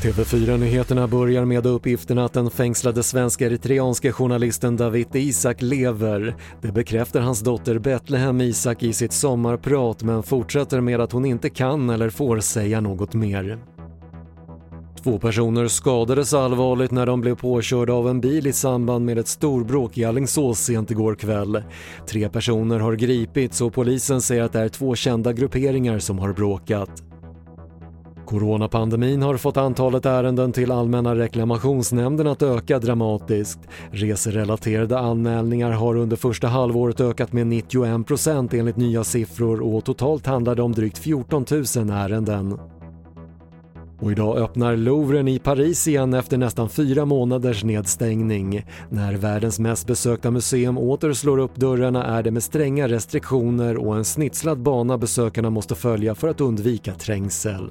TV4-nyheterna börjar med uppgiften att den fängslade svensk-eritreanske journalisten David Isak lever. Det bekräftar hans dotter Betlehem Isak i sitt sommarprat men fortsätter med att hon inte kan eller får säga något mer. Två personer skadades allvarligt när de blev påkörda av en bil i samband med ett storbråk i Allingsås sent igår kväll. Tre personer har gripits och polisen säger att det är två kända grupperingar som har bråkat. Coronapandemin har fått antalet ärenden till Allmänna reklamationsnämnden att öka dramatiskt. Reserelaterade anmälningar har under första halvåret ökat med 91% enligt nya siffror och totalt handlar det om drygt 14 000 ärenden. Och idag öppnar Louvren i Paris igen efter nästan fyra månaders nedstängning. När världens mest besökta museum åter slår upp dörrarna är det med stränga restriktioner och en snitslad bana besökarna måste följa för att undvika trängsel.